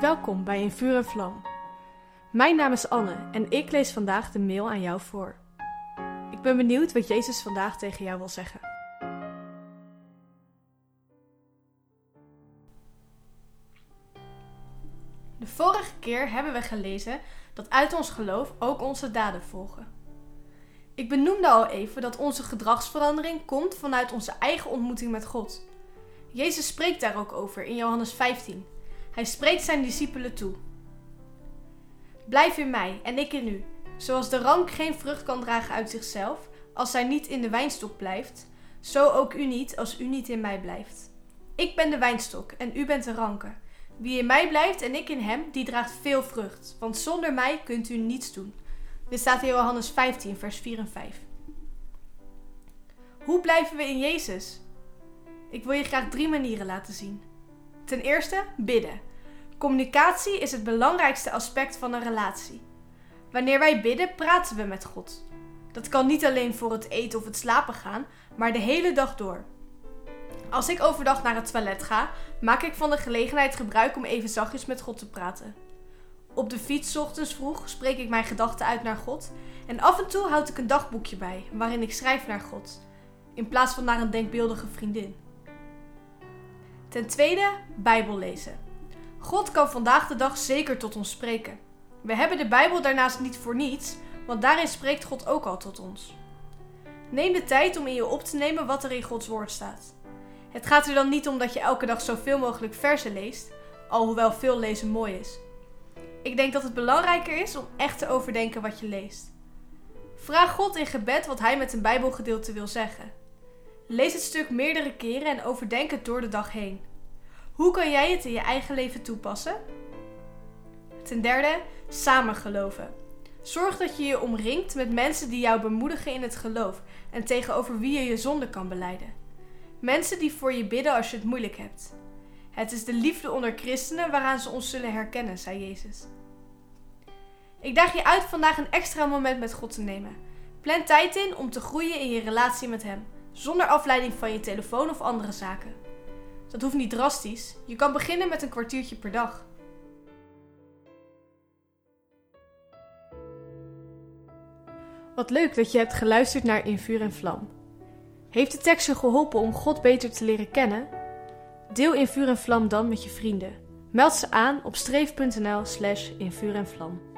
Welkom bij In Vuur en Vlam. Mijn naam is Anne en ik lees vandaag de mail aan jou voor. Ik ben benieuwd wat Jezus vandaag tegen jou wil zeggen. De vorige keer hebben we gelezen dat uit ons geloof ook onze daden volgen. Ik benoemde al even dat onze gedragsverandering komt vanuit onze eigen ontmoeting met God. Jezus spreekt daar ook over in Johannes 15. Hij spreekt zijn discipelen toe. Blijf in mij en ik in u. Zoals de rank geen vrucht kan dragen uit zichzelf, als zij niet in de wijnstok blijft, zo ook u niet als u niet in mij blijft. Ik ben de wijnstok en u bent de ranken. Wie in mij blijft en ik in hem, die draagt veel vrucht, want zonder mij kunt u niets doen. Dit staat in Johannes 15, vers 4 en 5. Hoe blijven we in Jezus? Ik wil je graag drie manieren laten zien. Ten eerste, bidden. Communicatie is het belangrijkste aspect van een relatie. Wanneer wij bidden, praten we met God. Dat kan niet alleen voor het eten of het slapen gaan, maar de hele dag door. Als ik overdag naar het toilet ga, maak ik van de gelegenheid gebruik om even zachtjes met God te praten. Op de fiets ochtends vroeg spreek ik mijn gedachten uit naar God en af en toe houd ik een dagboekje bij waarin ik schrijf naar God, in plaats van naar een denkbeeldige vriendin. Ten tweede, Bijbel lezen. God kan vandaag de dag zeker tot ons spreken. We hebben de Bijbel daarnaast niet voor niets, want daarin spreekt God ook al tot ons. Neem de tijd om in je op te nemen wat er in Gods woord staat. Het gaat er dan niet om dat je elke dag zoveel mogelijk versen leest, alhoewel veel lezen mooi is. Ik denk dat het belangrijker is om echt te overdenken wat je leest. Vraag God in gebed wat Hij met een Bijbelgedeelte wil zeggen. Lees het stuk meerdere keren en overdenk het door de dag heen. Hoe kan jij het in je eigen leven toepassen? Ten derde, samen geloven. Zorg dat je je omringt met mensen die jou bemoedigen in het geloof en tegenover wie je je zonde kan beleiden. Mensen die voor je bidden als je het moeilijk hebt. Het is de liefde onder christenen waaraan ze ons zullen herkennen, zei Jezus. Ik daag je uit vandaag een extra moment met God te nemen. Plan tijd in om te groeien in je relatie met Hem, zonder afleiding van je telefoon of andere zaken. Dat hoeft niet drastisch. Je kan beginnen met een kwartiertje per dag. Wat leuk dat je hebt geluisterd naar In Vuur en Vlam. Heeft de tekst je geholpen om God beter te leren kennen? Deel In Vuur en Vlam dan met je vrienden. Meld ze aan op streef.nl slash in vuur en vlam.